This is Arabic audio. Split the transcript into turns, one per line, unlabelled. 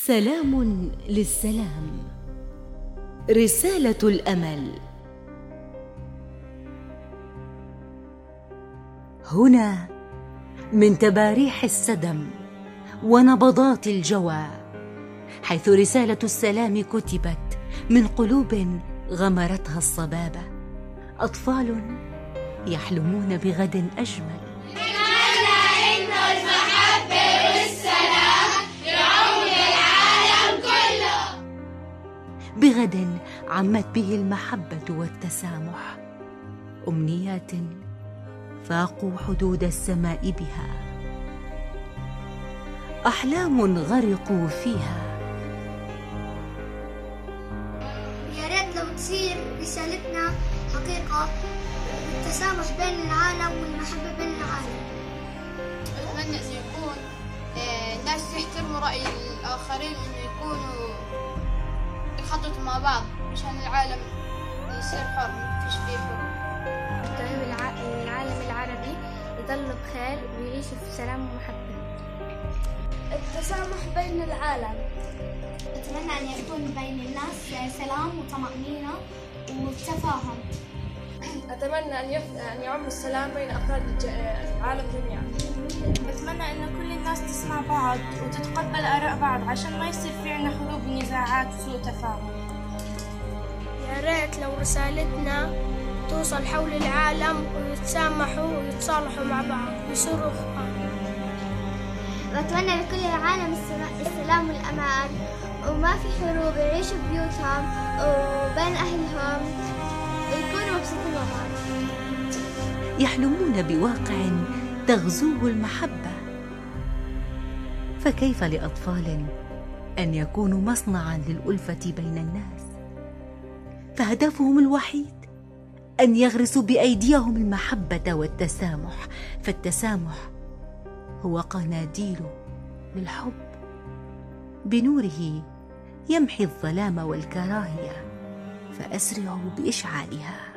سلام للسلام. رسالة الأمل. هنا من تباريح السدم ونبضات الجوى حيث رسالة السلام كتبت من قلوب غمرتها الصبابة. أطفال يحلمون بغد أجمل. بغد عمت به المحبة والتسامح. أمنيات فاقوا حدود السماء بها. أحلام غرقوا فيها.
يا ريت لو تصير رسالتنا حقيقة التسامح بين العالم والمحبة بين العالم.
أتمنى أن يكون آه، الناس يحترموا رأي الآخرين وإنه يكونوا يخططوا مع بعض مشان العالم يصير حر مفيش فيه حروب
طيب الع- العالم العربي يضل بخير ويعيش في سلام ومحبة.
التسامح بين العالم.
أتمنى أن يكون بين الناس سلام وطمأنينة وتفاهم.
أتمنى أن يف... أن يعم السلام بين أفراد الج... العالم جميعا.
بتمنى إن كل الناس تسمع بعض وتتقبل آراء بعض عشان ما يصير في عنا حروب ونزاعات وسوء تفاهم.
يا ريت لو رسالتنا توصل حول العالم ويتسامحوا ويتصالحوا مع بعض. ويصيروا أخوان
وأتمنى لكل العالم السما- السلام والأمان. وما في حروب يعيشوا بيوتهم وبين أهلهم.
يحلمون بواقع تغزوه المحبة. فكيف لأطفال أن يكونوا مصنعا للألفة بين الناس؟ فهدفهم الوحيد أن يغرسوا بأيديهم المحبة والتسامح. فالتسامح هو قناديل للحب. بنوره يمحي الظلام والكراهية فأسرعوا باشعالها